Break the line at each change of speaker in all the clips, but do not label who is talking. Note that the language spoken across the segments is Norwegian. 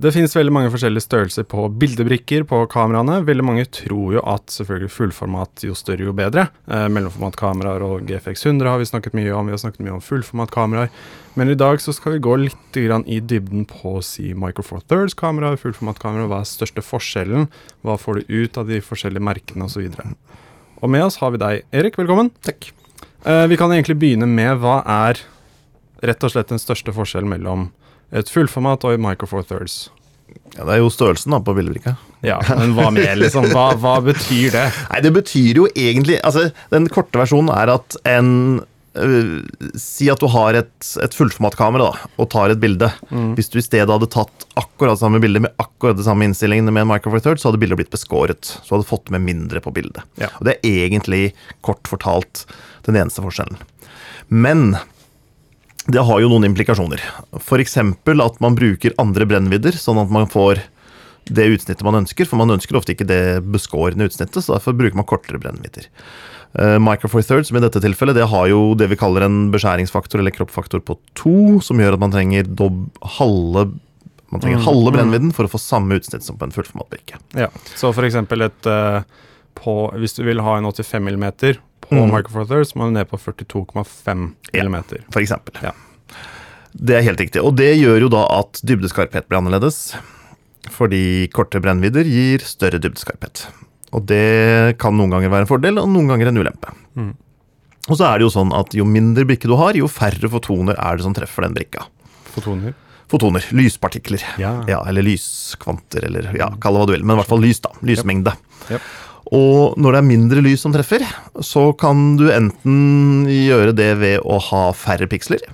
Det finnes veldig mange forskjellige størrelser på bildebrikker på kameraene. Veldig mange tror jo at selvfølgelig fullformat jo større, jo bedre. Eh, mellomformatkameraer og GFX 100 har vi snakket mye om. Vi har snakket mye om fullformatkameraer. Men i dag så skal vi gå litt grann i dybden på si Micro Four Thirds-kameraer, fullformatkameraer. Hva er største forskjellen? Hva får du ut av de forskjellige merkene osv. Og, så og med oss har vi deg, Erik. Velkommen.
Takk.
Eh, vi kan egentlig begynne med hva er rett og slett den største forskjellen mellom et fullformat og i Micro Four Thirds.
Ja, Det er jo størrelsen da på bildebrikka.
Ja, men hva mer, liksom? Hva, hva, betyr det?
Nei, Det betyr jo egentlig Altså, Den korte versjonen er at en øh, Si at du har et, et fullformatkamera da, og tar et bilde. Mm. Hvis du i stedet hadde tatt akkurat samme bilde med akkurat det samme innstillingene med en Micro Four Thirds, så hadde bildet blitt beskåret. Så hadde du fått med mindre på bildet.
Ja.
Og Det er egentlig, kort fortalt, den eneste forskjellen. Men det har jo noen implikasjoner. F.eks. at man bruker andre brennvidder, sånn at man får det utsnittet man ønsker. For man ønsker ofte ikke det beskårende utsnittet, så derfor bruker man kortere brennvidder. Uh, Micro Four Thirds i dette tilfellet, det har jo det vi kaller en beskjæringsfaktor eller kroppfaktor på to, som gjør at man trenger halve man trenger mm, halve mm. brennvidden for å få samme utsnitt som på en fullformatbrikke.
Ja, så for eksempel et uh, på, Hvis du vil ha en 85 mm på mm. Micro Four Thirds, må du ned på 42,5
ja,
mm.
For eksempel. Ja. Det er helt riktig. Og det gjør jo da at dybdeskarphet blir annerledes. Fordi korte brennvidder gir større dybdeskarphet. Og det kan noen ganger være en fordel, og noen ganger en ulempe. Mm. Og så er det jo sånn at jo mindre brikke du har, jo færre fotoner er det som treffer den brikka.
Fotoner?
Fotoner. Lyspartikler.
Ja.
ja eller lyskvanter, eller ja, kall det hva du vil. Men i hvert fall lys, da. Lysmengde.
Yep. Yep.
Og når det er mindre lys som treffer, så kan du enten gjøre det ved å ha færre piksler,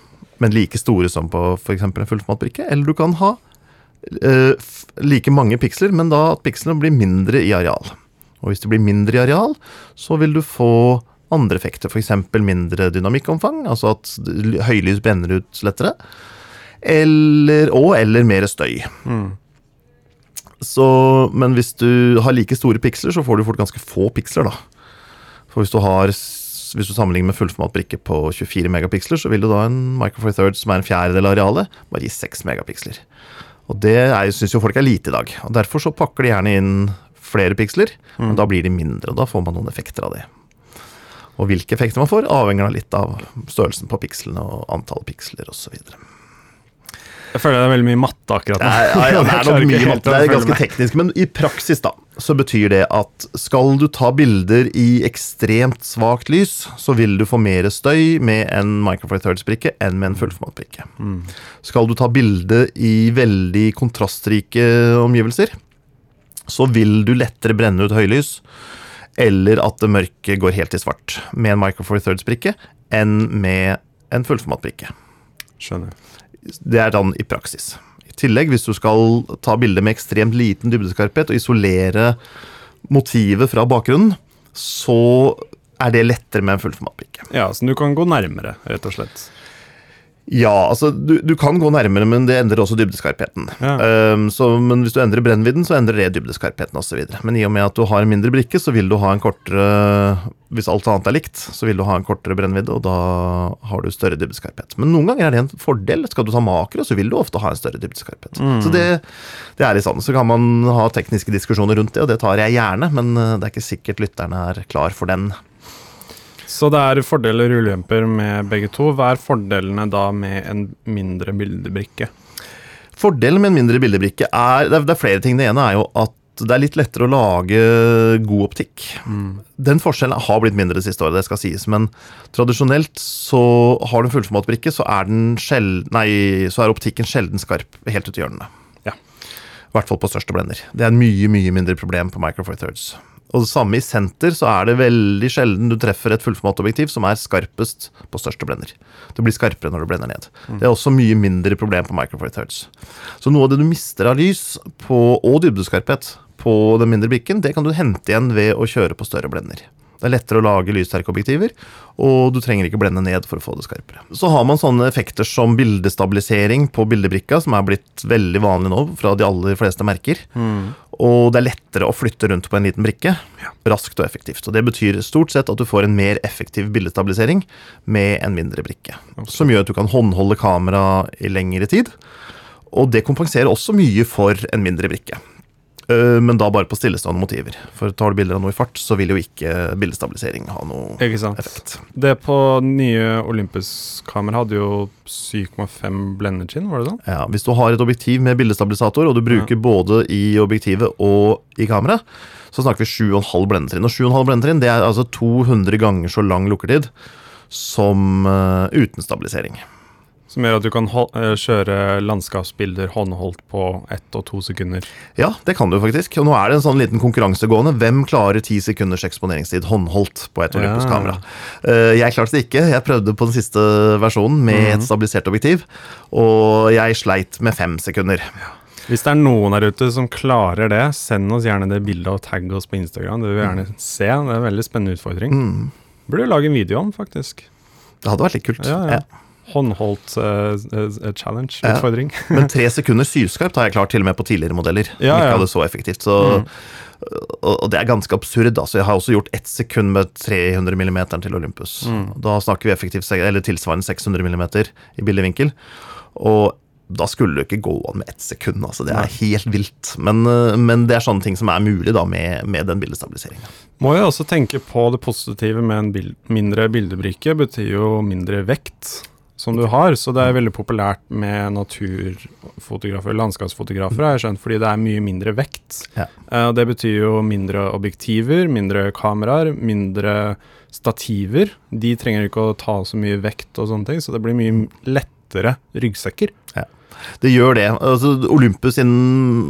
men like store som på f.eks. en fullformatbrikke, eller du kan ha uh, like mange piksler, men da at pikslene blir mindre i areal. Og hvis det blir mindre i areal, så vil du få andre effekter, f.eks. mindre dynamikkomfang, altså at høylys brenner ut lettere, eller, og eller mer støy. Mm. Så, men hvis du har like store piksler, så får du fort ganske få piksler, da. For hvis du har hvis du sammenligner med fullformatbrikke på 24 megapiksler, så vil du da en Micro Four Thirds som er en fjerdedel av arealet, bare gi 6 megapiksler. Og det syns jo folk er lite i dag. og Derfor så pakker de gjerne inn flere piksler, mm. men da blir de mindre. og Da får man noen effekter av det. Og hvilke effekter man får, avhenger da litt av størrelsen på pikslene og antall piksler osv.
Jeg føler det er veldig mye matte akkurat nå.
Ja, ja, det er nok mye matte, det er ganske teknisk. Men i praksis da, så betyr det at skal du ta bilder i ekstremt svakt lys, så vil du få mer støy med en Micro Four Thirds-brikke enn med en fullformatbrikke. Mm. Skal du ta bilde i veldig kontrastrike omgivelser, så vil du lettere brenne ut høylys, eller at det mørke går helt i svart med en Micro Four Thirds-brikke enn med en fullformatbrikke.
Skjønner.
Det er sånn i praksis. I tillegg, hvis du skal ta bilde med ekstremt liten dybdeskarphet og isolere motivet fra bakgrunnen, så er det lettere med en fullformatbrikke.
Ja, så du kan gå nærmere, rett og slett.
Ja, altså du, du, kan gå nærmere, men det endrer også dybdeskarpheten.
Ja.
Um, så, men hvis du endrer brennvidden, så endrer det dybdeskarpheten osv. Men i og med at du har en mindre brikke, så vil du ha en kortere Hvis alt annet er likt, så vil du ha en kortere brennvidde, og da har du større dybdeskarphet. Men noen ganger er det en fordel. Skal du ta makro, så vil du ofte ha en større dybdeskarphet. Mm. Så det, det, er litt sånn. Så kan man ha tekniske diskusjoner rundt det, og det tar jeg gjerne, men eh, det er ikke sikkert lytterne er klar for den.
Så det er fordeler og ulemper med begge to. Hva er fordelene da med en mindre bildebrikke?
Fordelen med en mindre bildebrikke er Det er flere ting. Det ene er jo at det er litt lettere å lage god optikk. Mm. Den forskjellen har blitt mindre det siste året, det skal sies. Men tradisjonelt så har du en fullformatbrikke, så er, nei, så er optikken sjelden skarp helt ut i hjørnene.
Ja.
I hvert fall på største blender. Det er en mye, mye mindre problem på Micro Four Thirds. Og det samme i senter, så er det veldig sjelden du treffer et fullformatobjektiv som er skarpest på største blender. Det blir skarpere når du blender ned. Mm. Det er også mye mindre problem på Micro Four Thirds. Så noe av det du mister av lys på, og dybdeskarphet på den mindre brikken, det kan du hente igjen ved å kjøre på større blender. Det er lettere å lage lyssterke objektiver, og du trenger ikke blende ned for å få det skarpere. Så har man sånne effekter som bildestabilisering på bildebrikka, som er blitt veldig vanlig nå fra de aller fleste merker. Og det er lettere å flytte rundt på en liten brikke, raskt og effektivt. Og Det betyr stort sett at du får en mer effektiv bildestabilisering med en mindre brikke. Som gjør at du kan håndholde kamera i lengre tid. Og det kompenserer også mye for en mindre brikke. Øh, Men da bare på stillestående motiver. For tar du bilder av noe i fart, så vil jo ikke bildestabilisering ha noe effekt.
Det på nye Olympus-kamera hadde jo 7,5 blenderskinn, var det sånn?
Ja, Hvis du har et objektiv med bildestabilisator, og du bruker både i objektivet og i kamera, så snakker vi 7,5 blendetrinn. Og 7,5 blendetrinn det er altså 200 ganger så lang lukkertid som uh, uten stabilisering.
Som gjør at du kan eh, kjøre landskapsbilder håndholdt på ett og to sekunder.
Ja, det kan du faktisk. Og nå er det en sånn liten konkurranse gående. Hvem klarer ti sekunders eksponeringstid håndholdt på et
Ja.
Olympus-kamera? Eh, Jeg klarte det ikke. Jeg prøvde på den siste versjonen med et stabilisert objektiv, og jeg sleit med fem sekunder.
Hvis det er noen der ute som klarer det, send oss gjerne det bildet og tagg oss på Instagram. Det vil vi gjerne se. Det er en veldig spennende utfordring.
Mm.
Burde lage en video om, faktisk.
Det hadde vært litt kult.
Ja, ja.
Ja.
Håndholdt uh, eh, challenge,
Ja.
utfordring.
Men tre sekunder sylskarpt har jeg klart til og med på tidligere modeller.
Ja,
ja. ikke hadde så effektivt. Så, og, og det er ganske absurd. Altså. Jeg har også gjort ett sekund med 300 mm til Olympus. Da snakker vi effektivt, eller tilsvarende 600 mm i bildevinkel. Og da skulle det ikke gå an med ett sekund. Altså. Det er helt vilt. Men, øh, men det er sånne ting som er mulig da, med, med den bildestabiliseringen.
Må jo også tenke på det positive med en bild, mindre bildebrikke. Betyr jo mindre vekt som du har, så det er veldig populært med naturfotografer, landskapsfotografer, har jeg skjønt, fordi det er mye mindre vekt.
Ja.
Uh, det betyr jo mindre objektiver, mindre kameraer, mindre stativer. De trenger ikke å ta så mye vekt og sånne ting, så det blir mye lettere ryggsekker.
Det gjør det. Altså, Olympus sin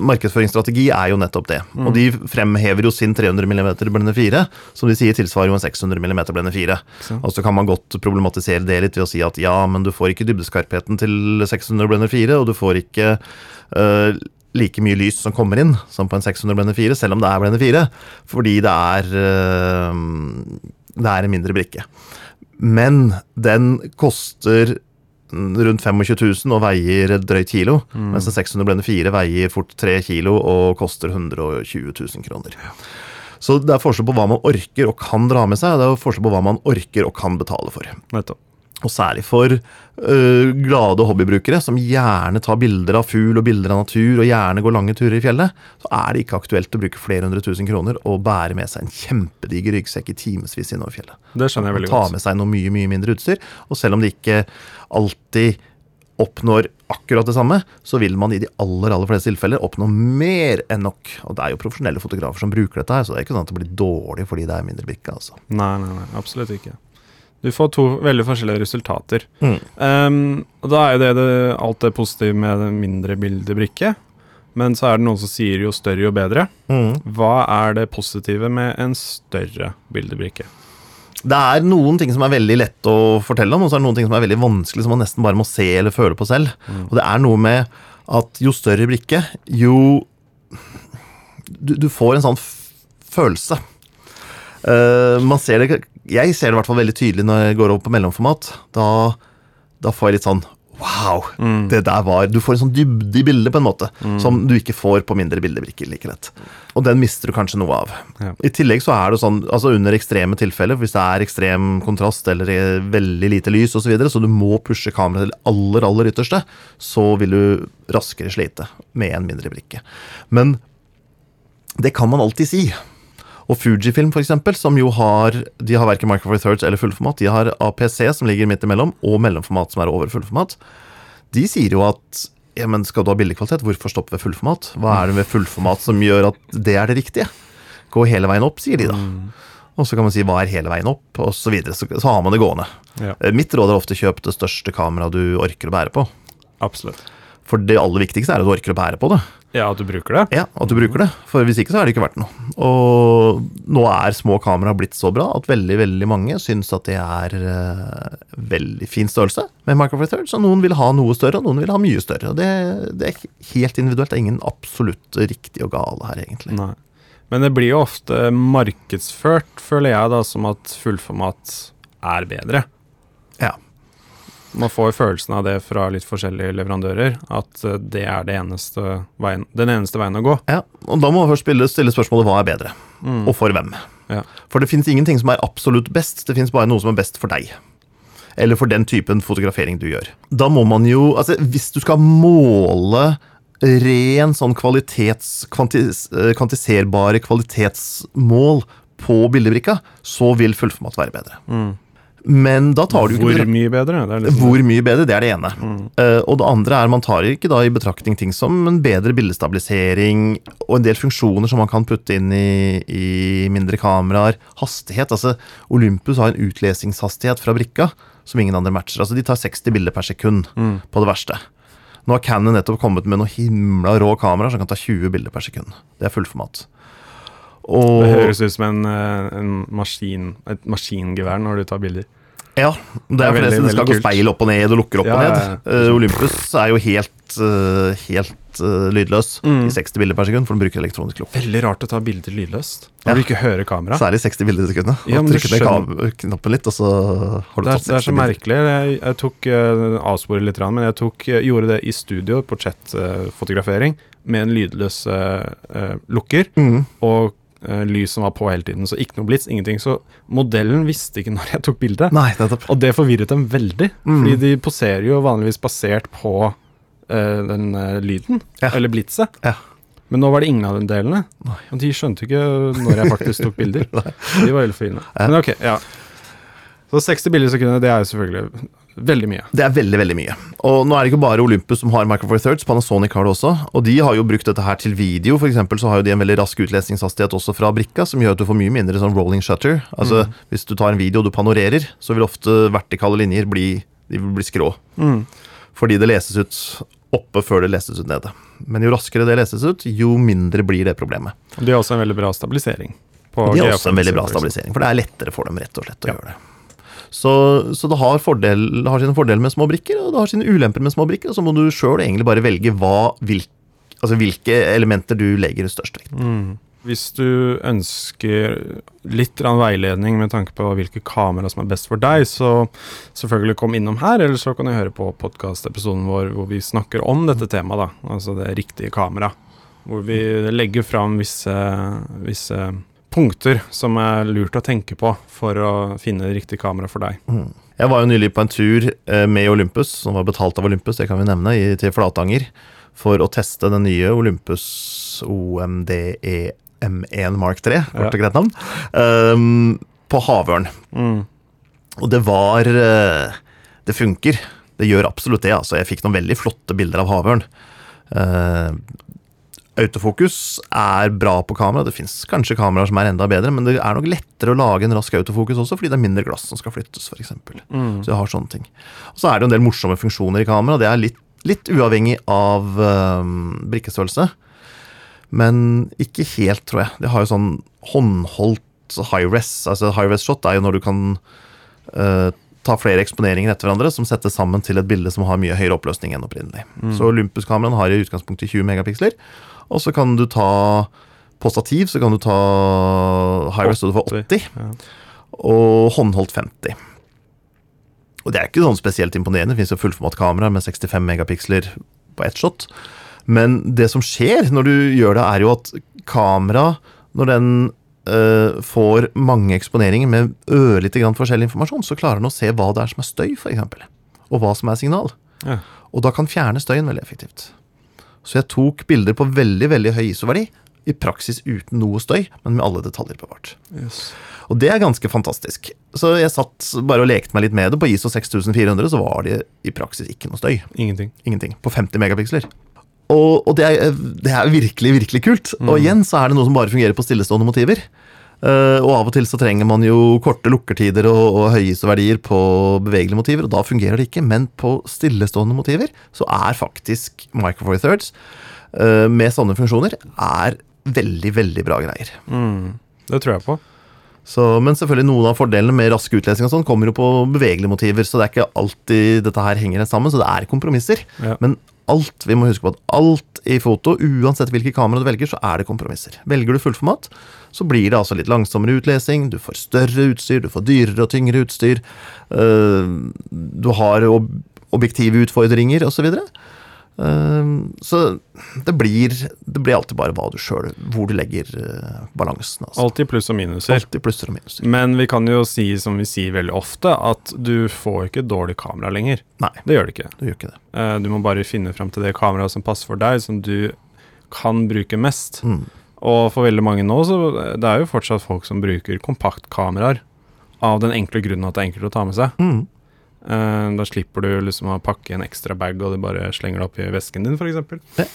markedsføringsstrategi er jo nettopp det. Og de fremhever jo sin 300 mm blende 4, som de sier tilsvarer jo en 600 mm blende 4.
Så.
Og så kan man godt problematisere det litt ved å si at ja, men du får ikke dybdeskarpheten til 600 blende 4, og du får ikke øh, like mye lys som kommer inn som på en 600 blende 4, selv om det er blende 4, fordi det er, øh, det er en mindre brikke. Men den koster rundt 25 000 og veier drøyt kilo, mens en 600 blende 4 veier fort 3 kilo og koster 120 000 kroner. Så det er forskjell på hva man orker og kan dra med seg, og det er forskjell på hva man orker og kan betale for.
Nettopp.
Og særlig for uh, glade hobbybrukere som gjerne tar bilder av fugl og bilder av natur, og gjerne går lange turer i fjellet, så er det ikke aktuelt å bruke flere hundre tusen kroner og bære med seg en kjempediger ryggsekk i timevis innover fjellet.
Det skjønner jeg veldig godt.
Ta med seg noe mye, mye mindre utstyr, og selv om det ikke alltid oppnår akkurat det samme, så vil man i de aller aller fleste tilfeller oppnå mer enn nok. Og det er jo profesjonelle fotografer som bruker dette her, så det er ikke sånn at det blir dårlig fordi det er mindre brikke. altså.
Nei, nei, nei, absolutt ikke. Du får to veldig forskjellige resultater.
Mm.
Um, og da er jo det, det alt det positive med den mindre bildebrikke. Men så er det noen som sier jo større jo bedre.
Mm.
Hva er det positive med en større bildebrikke?
Det er noen ting som er veldig lett å fortelle om, og så er det noen ting som er veldig vanskelig, som man nesten bare må se eller føle på selv. Og det er noe med at jo større brikke, jo Du, du får en sånn følelse. Uh, man ser det Jeg ser det i hvert fall veldig tydelig når jeg går over på mellomformat. Da, da får jeg litt sånn Wow! Det der var Du får en sånn dybde i bildet, på en måte, som du ikke får på mindre bildebrikker like lett. Og den mister du kanskje noe av.
Ja.
I tillegg så er det sånn, altså under ekstreme tilfeller, hvis det er ekstrem kontrast eller veldig lite lys osv., så, videre, så du må pushe kameraet til det aller, aller ytterste, så vil du raskere slite med en mindre brikke. Men det kan man alltid si. Og Fujifilm, eksempel, som jo har De har verken Micro Four Thirds eller fullformat. De har APC, som ligger midt imellom, og mellomformat, som er over fullformat. De sier jo at ja, men skal du ha billigkvalitet, hvorfor stoppe ved fullformat? Hva er det ved fullformat som gjør at det er det riktige? Gå hele veien opp, sier de da. Og så kan man si hva er hele veien opp, og så videre. Så, så har man det gående.
Ja,
Eh, Mitt råd er ofte kjøp det største kameraet du orker å bære på.
absolutt.
For det aller viktigste er at du orker å bære på det.
Ja, at du bruker det.
Ja, at du bruker det. For hvis ikke så har det ikke vært noe. Og nå er små kamera blitt så bra at veldig veldig mange syns at det er uh, veldig fin størrelse med Micro Four Thirds. Og noen vil ha noe større, og noen vil ha mye større. Og det, det er helt individuelt. Det er ingen absolutt riktig og gale her, egentlig.
Nei. Men det blir jo ofte markedsført, føler jeg, da, som at fullformat er bedre. Man får følelsen av det fra litt forskjellige leverandører, at eh, det er det eneste veien, den eneste veien å gå.
ja. Og da må man først stille, stille spørsmålet hva er bedre,
Mm.
og for hvem.
Ja.
For det fins ingenting som er absolutt best, det fins bare noe som er best for deg. Eller for den typen fotografering du gjør. Da må man jo Altså, hvis du skal måle ren sånn kvalitets... Kvantis, eh, kvantiserbare kvalitetsmål på bildebrikka, så vil fullformat være bedre. Men da tar du ikke
Mm. Hvor mye bedre? Det liksom
hvor mye bedre, det er det ene. Eh, og det andre er man tar ikke da i betraktning ting som en bedre bildestabilisering og en del funksjoner som man kan putte inn i, i mindre kameraer. Hastighet. altså Olympus har en utlesingshastighet fra brikka som ingen andre matcher. altså De tar 60 bilder per sekund på det verste. Nå har Canon nettopp kommet med noen himla rå kameraer som kan ta 20 bilder per sekund. Det er fullformat. Og
Det høres ut som en, eh, en maskin, et maskingevær når du tar bilder.
Ja, det er
veldig,
forresten det skal gå speil opp og ned og lukker opp
Ja,
og ned.
ja, ja.
Eh, Olympus er jo helt, eh, helt eh, lydløs
Mm.
i 60 bilder per sekund, for den bruker elektronisk lukker.
Veldig rart å ta bilder lydløst. Når du ikke hører kamera.
Særlig 60 bilder i sekundet.
Ja,
og trykker ned knappen litt, og så har du
Det er,
tatt
det er så
bilder.
merkelig. Jeg, jeg tok uh, avsporet litt, men jeg tok, uh, gjorde det i studio på chat-fotografering med en lydløs uh, lukker
Mm.
og lys som var på hele tiden. Så ikke noe blits, ingenting. Så modellen visste ikke når jeg tok bildet.
Nei.
Og det forvirret dem veldig,
Mm.
fordi de poserer jo vanligvis basert på uh, den uh, lyden,
Ja.
eller blitset.
Ja.
Men nå var det ingen av de delene. Og de skjønte ikke når jeg faktisk tok bilder. de var veldig forvirrende.
Ja.
Men ok, ja. Så 60 bilder i sekundet, det er jo selvfølgelig veldig mye.
Det er veldig, veldig mye. Og nå er det ikke bare Olympus som har Micro Four Thirds, Panasonic har det også. Og de har jo brukt dette her til video, eksempel så har jo de en veldig rask utlesningshastighet også fra brikka, som gjør at du får mye mindre sånn rolling shutter. Altså hvis du tar en video og du panorerer, så vil ofte vertikale linjer bli, bli skrå. Fordi det leses ut oppe før det leses ut nede. Men jo raskere det leses ut, jo mindre blir det problemet.
De har også en veldig bra stabilisering.
De har også en veldig bra stabilisering, for det er lettere for dem rett og slett å
Ja.
gjøre det. Så, så det, har fordel, det har sine fordeler med små brikker, og det har sine ulemper med små brikker. Og så må du sjøl egentlig bare velge hva, hvil, altså hvilke elementer du legger størst vekt på.
Mm. Hvis du ønsker litt veiledning med tanke på hvilke kamera som er best for deg, så selvfølgelig kom innom her, eller så kan du høre på podkastepisoden vår hvor vi snakker om dette temaet. Altså det riktige kamera. Hvor vi legger fram visse, visse punkter som er lurt å tenke på for å finne riktig kamera for deg.
Jeg var jo nylig på en tur eh, med Olympus, som var betalt av Olympus, det kan vi nevne, til Flatanger, for å teste den nye Olympus OMDE M1 Mark 3, kort og greit navn, um, på Havørn.
Mm.
Og det var eh, Det funker. Det gjør absolutt det. altså. Jeg fikk noen veldig flotte bilder av havørn. Eh, autofokus er bra på kamera. Det fins kanskje kameraer som er enda bedre, men det er nok lettere å lage en rask autofokus også, fordi det er mindre glass som skal flyttes, f.eks.
Mm.
Så jeg har sånne ting. Og så er det en del morsomme funksjoner i kamera. Det er litt, litt uavhengig av eh, brikkestørrelse. Men ikke helt, tror jeg. Det har jo sånn håndholdt high-res. Altså high-res shot er jo når du kan eh, ta flere eksponeringer etter hverandre som settes sammen til et bilde som har mye høyere oppløsning enn opprinnelig. Så Olympus-kameraene har i utgangspunktet 20 megapiksler. Og så kan du ta På stativ så kan du ta high rest og du får 80,
Ja.
og håndholdt 50. Og det er ikke sånn spesielt imponerende. Det fins fullformatkamera med 65 megapiksler på ett shot. Men det som skjer når du gjør det, er jo at kamera, når den øh, får mange eksponeringer med ørlite grann forskjellig informasjon, så klarer den å se hva det er som er støy, f.eks. Og hva som er signal.
Ja.
Og da kan fjerne støyen veldig effektivt. Så jeg tok bilder på veldig veldig høy ISO-verdi, i praksis uten noe støy, men med alle detaljer bevart.
Yes.
Og det er ganske fantastisk. Så jeg satt bare og lekte meg litt med det. På ISO 6400 så var det i praksis ikke noe støy.
Ingenting.
Ingenting. På 50 megapiksler. Og, og det, er, det er virkelig, virkelig kult. Og igjen så er det noe som bare fungerer på stillestående motiver. Eh, og av og til så trenger man jo korte lukkertider og, og høye ISO-verdier på bevegelige motiver, og da fungerer det ikke. Men på stillestående motiver så er faktisk Micro Four Thirds eh, med sånne funksjoner er veldig, veldig bra greier.
Mm. Det tror jeg på.
Så, men selvfølgelig noen av fordelene med rask utlesing og sånn kommer jo på bevegelige motiver, så det er ikke alltid dette her henger sammen, så det er kompromisser.
Ja.
Men alt, vi må huske på at alt i foto, uansett hvilke kamera du velger, så er det kompromisser. Velger du fullformat, så blir det altså litt langsommere utlesing, du får større utstyr, du får dyrere og tyngre utstyr, øh, du har ob objektive utfordringer osv. Så, uh, så det blir, det blir alltid bare hva du sjøl Hvor du legger uh, balansen. Altså.
Alltid pluss og minuser.
Altid plusser og minuser.
Men vi kan jo si, som vi sier veldig ofte, at du får ikke dårlig kamera lenger.
Nei,
Det gjør det ikke.
du gjør ikke det.
Eh, Du må bare finne fram til det kameraet som passer for deg, som du kan bruke mest.
Mm.
Og for veldig mange nå, så det er jo fortsatt folk som bruker kompaktkameraer. Av den enkle grunnen at det er enkelt å ta med seg.
Mm.
Eh, da slipper du liksom å pakke en ekstra bag, og du bare slenger det i vesken din, f.eks.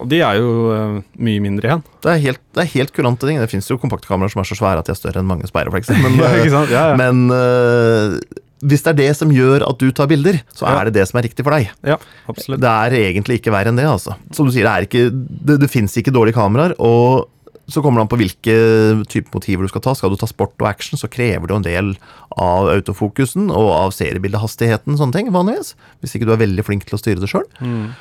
Og de er jo eh, mye mindre igjen.
Det er helt, det er helt kurante ting. Det fins jo kompaktkameraer som er så svære at de er større enn mange speilreflekser. Men,
Ja, sant? Ja, ja.
men uh, hvis det er det som gjør at du tar bilder, så er det det som er riktig for deg.
ja absolutt.
Det er egentlig ikke verre enn det, altså. Som du sier, det ikke Det, det fins ikke dårlige kameraer, og så kommer det an på hvilke type motiver du skal ta. Skal du ta sport og action, så krever det en del av autofokusen og av seriebildehastigheten, sånne ting, vanligvis. Hvis ikke du er veldig flink til å styre det sjøl.
Mm.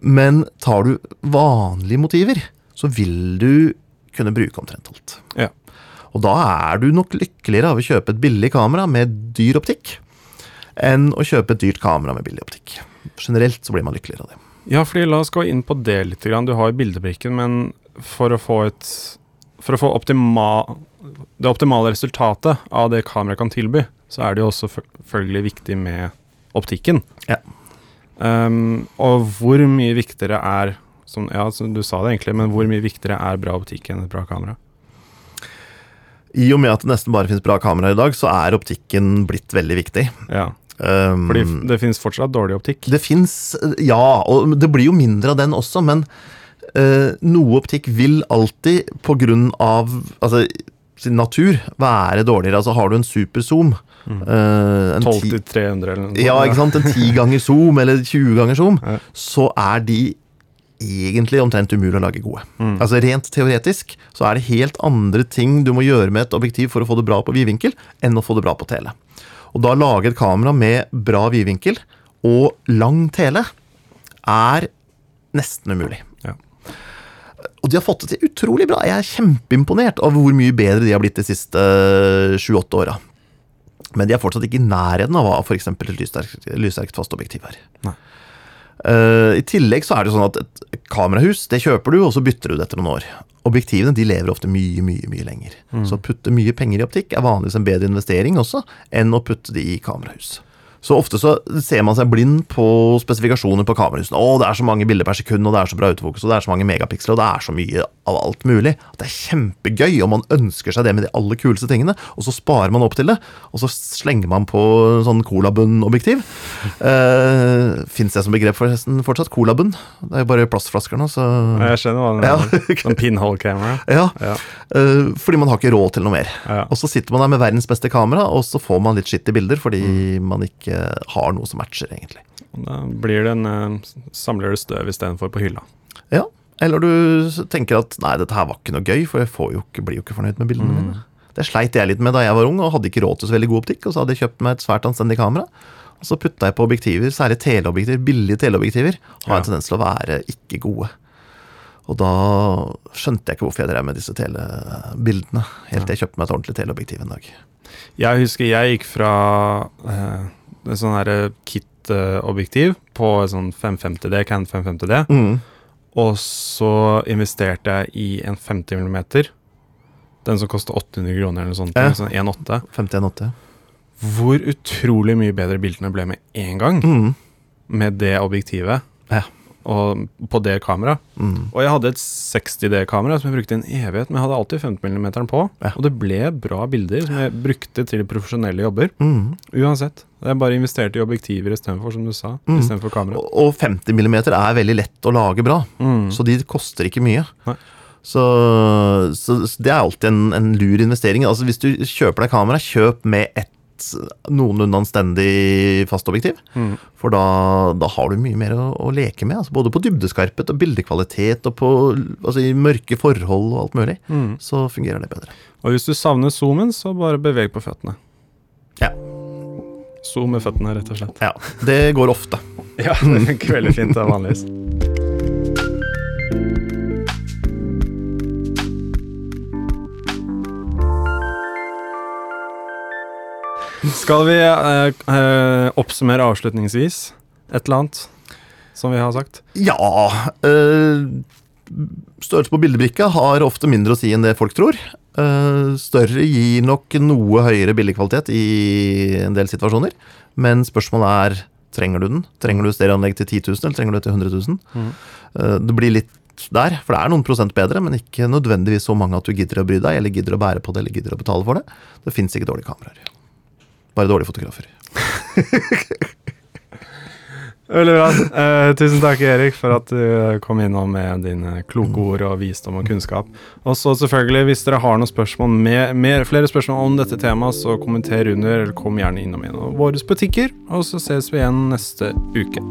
Men tar du vanlige motiver, så vil du kunne bruke omtrent alt.
Ja.
Og da er du nok lykkeligere av å kjøpe et billig kamera med dyr optikk, enn å kjøpe et dyrt kamera med billig optikk. Generelt så blir man lykkeligere av det.
Ja, fordi la oss gå inn på det litt. Du har bildebrikken, men for å få et For å få optima, det optimale resultatet av det kameraet kan tilby, så er det jo også selvfølgelig viktig med optikken.
Ja.
Um, og hvor mye viktigere er som, Ja, som du sa det egentlig, men hvor mye viktigere er bra optikk enn et bra kamera?
I og med at det nesten bare finnes bra kameraer i dag, så er optikken blitt veldig viktig.
Ja,
Um,
fordi det finnes fortsatt dårlig optikk.
Det fins, ja, og det blir jo mindre av den også, men noe optikk vil alltid, på grunn av altså, sin natur, være dårligere. Altså har du en superzoom
Mm.
eh, en
12
ti-
til 300 eller noe.
Ja, ikke sant? En 10 ganger zoom, eller 20 ganger zoom,
Ja.
så er de egentlig omtrent umulig å lage gode.
Mm.
Altså Rent teoretisk så er det helt andre ting du må gjøre med et objektiv for å få det bra på vidvinkel, enn å få det bra på tele. Og da lage et kamera med bra vidvinkel og lang tele er nesten umulig. Og de har fått det til utrolig bra. Jeg er kjempeimponert over hvor mye bedre de har blitt de siste sju-åtte åra. Men de er fortsatt ikke i nærheten av hva f.eks. et lyssterkt, lyssterkt fastobjektiv er.
Nei.
Eh, I tillegg så er det sånn at et kamerahus det kjøper du, og så bytter du det etter noen år. Objektivene de lever ofte mye mye, mye lenger. Så å putte mye penger i optikk er vanligvis en bedre investering også enn å putte det i kamerahus. Så ofte så ser man seg blind på spesifikasjoner på kamerahusene. Å, det er så mange bilder per sekund, og det er så bra autofokus, og det er så mange megapiksler, og det er så mye av alt mulig. At det er kjempegøy, og man ønsker seg det med de aller kuleste tingene, og så sparer man opp til det, og så slenger man på sånn colabunn-objektiv. Uh, Fins det som begrep forresten fortsatt? Colabunn? Det er jo bare plastflasker nå, så
Jeg skjønner hva du
Ja.
Sånn pinhole camera.
Ja,
Ja.
Uh, fordi man har ikke råd til noe mer.
Ja.
Og så sitter man der med verdens beste kamera, og så får man litt skittige bilder fordi man ikke har noe som matcher, egentlig.
Og Da blir det en eh, samler du støv istedenfor på hylla.
Ja, Eller du tenker at nei, dette her var ikke noe gøy, for jeg får jo ikke, blir jo ikke fornøyd med bildene mine. Det sleit jeg litt med da jeg var ung og hadde ikke råd til så veldig god optikk, og så hadde jeg kjøpt meg et svært anstendig kamera. Og så putta jeg på objektiver, særlig teleobjektiver, billige teleobjektiver, har
Ja.
en tendens til å være ikke gode. Og da skjønte jeg ikke hvorfor jeg drev med disse telebildene, helt til jeg kjøpte meg et ordentlig teleobjektiv en dag.
Jeg husker jeg gikk fra eh, sånn her kit-objektiv på en sånn 550D, Can 550D,
Mm.
og så investerte jeg i en 50 mm. Den som koster 800 kroner eller noe sånt.
Ja.
Sånn 1.8.
51,8.
Hvor utrolig mye bedre bildene ble med en gang
Mm.
med det objektivet
Ja.
Og på det kameraet.
Mm.
Og jeg hadde et 60D-kamera som jeg brukte i en evighet, men jeg hadde alltid 50 mm på.
Ja.
Og det ble bra bilder som jeg brukte til profesjonelle jobber.
Mm.
Uansett. Jeg bare investerte i objektiver istedenfor, som du sa.
Mm.
Istedenfor kamera.
Og og 50 mm er veldig lett å lage bra,
Mm.
så de koster ikke mye.
Nei.
Så, så, så det er alltid en, en lur investering. Altså Hvis du kjøper deg kamera, kjøp med et et noenlunde anstendig fastobjektiv.
Mm.
For da, da har du mye mer å, å leke med. Altså både på dybdeskarphet og bildekvalitet og på altså i mørke forhold og alt mulig.
Mm.
Så fungerer det bedre.
Og hvis du savner zoomen, så bare beveg på føttene.
Ja.
Zoom med føttene, rett og slett.
ja. Det går ofte.
Ja, det funker veldig fint vanligvis. Skal vi eh, eh, oppsummere avslutningsvis et eller annet som vi har sagt?
Ja eh, Størrelse på bildebrikka har ofte mindre å si enn det folk tror. Øh, større gir nok noe høyere bildekvalitet i en del situasjoner. Men spørsmålet er trenger du den. Trenger du stereoanlegg til 10 000, eller trenger du det til 100 000?
Mm.
Øh, det blir litt der, for det er noen prosent bedre, men ikke nødvendigvis så mange at du gidder å bry deg, eller gidder å bære på det, eller gidder å betale for det. Det fins ikke dårlige kameraer. Bare dårlige fotografer.
Veldig bra. Eh, tusen takk, Erik, for at du kom innom med dine kloke ord og visdom og kunnskap. Og så selvfølgelig, hvis dere har noen spørsmål med, med, flere spørsmål om dette temaet, så kommenter under, eller kom gjerne innom en av våre butikker. Og så ses vi igjen neste uke.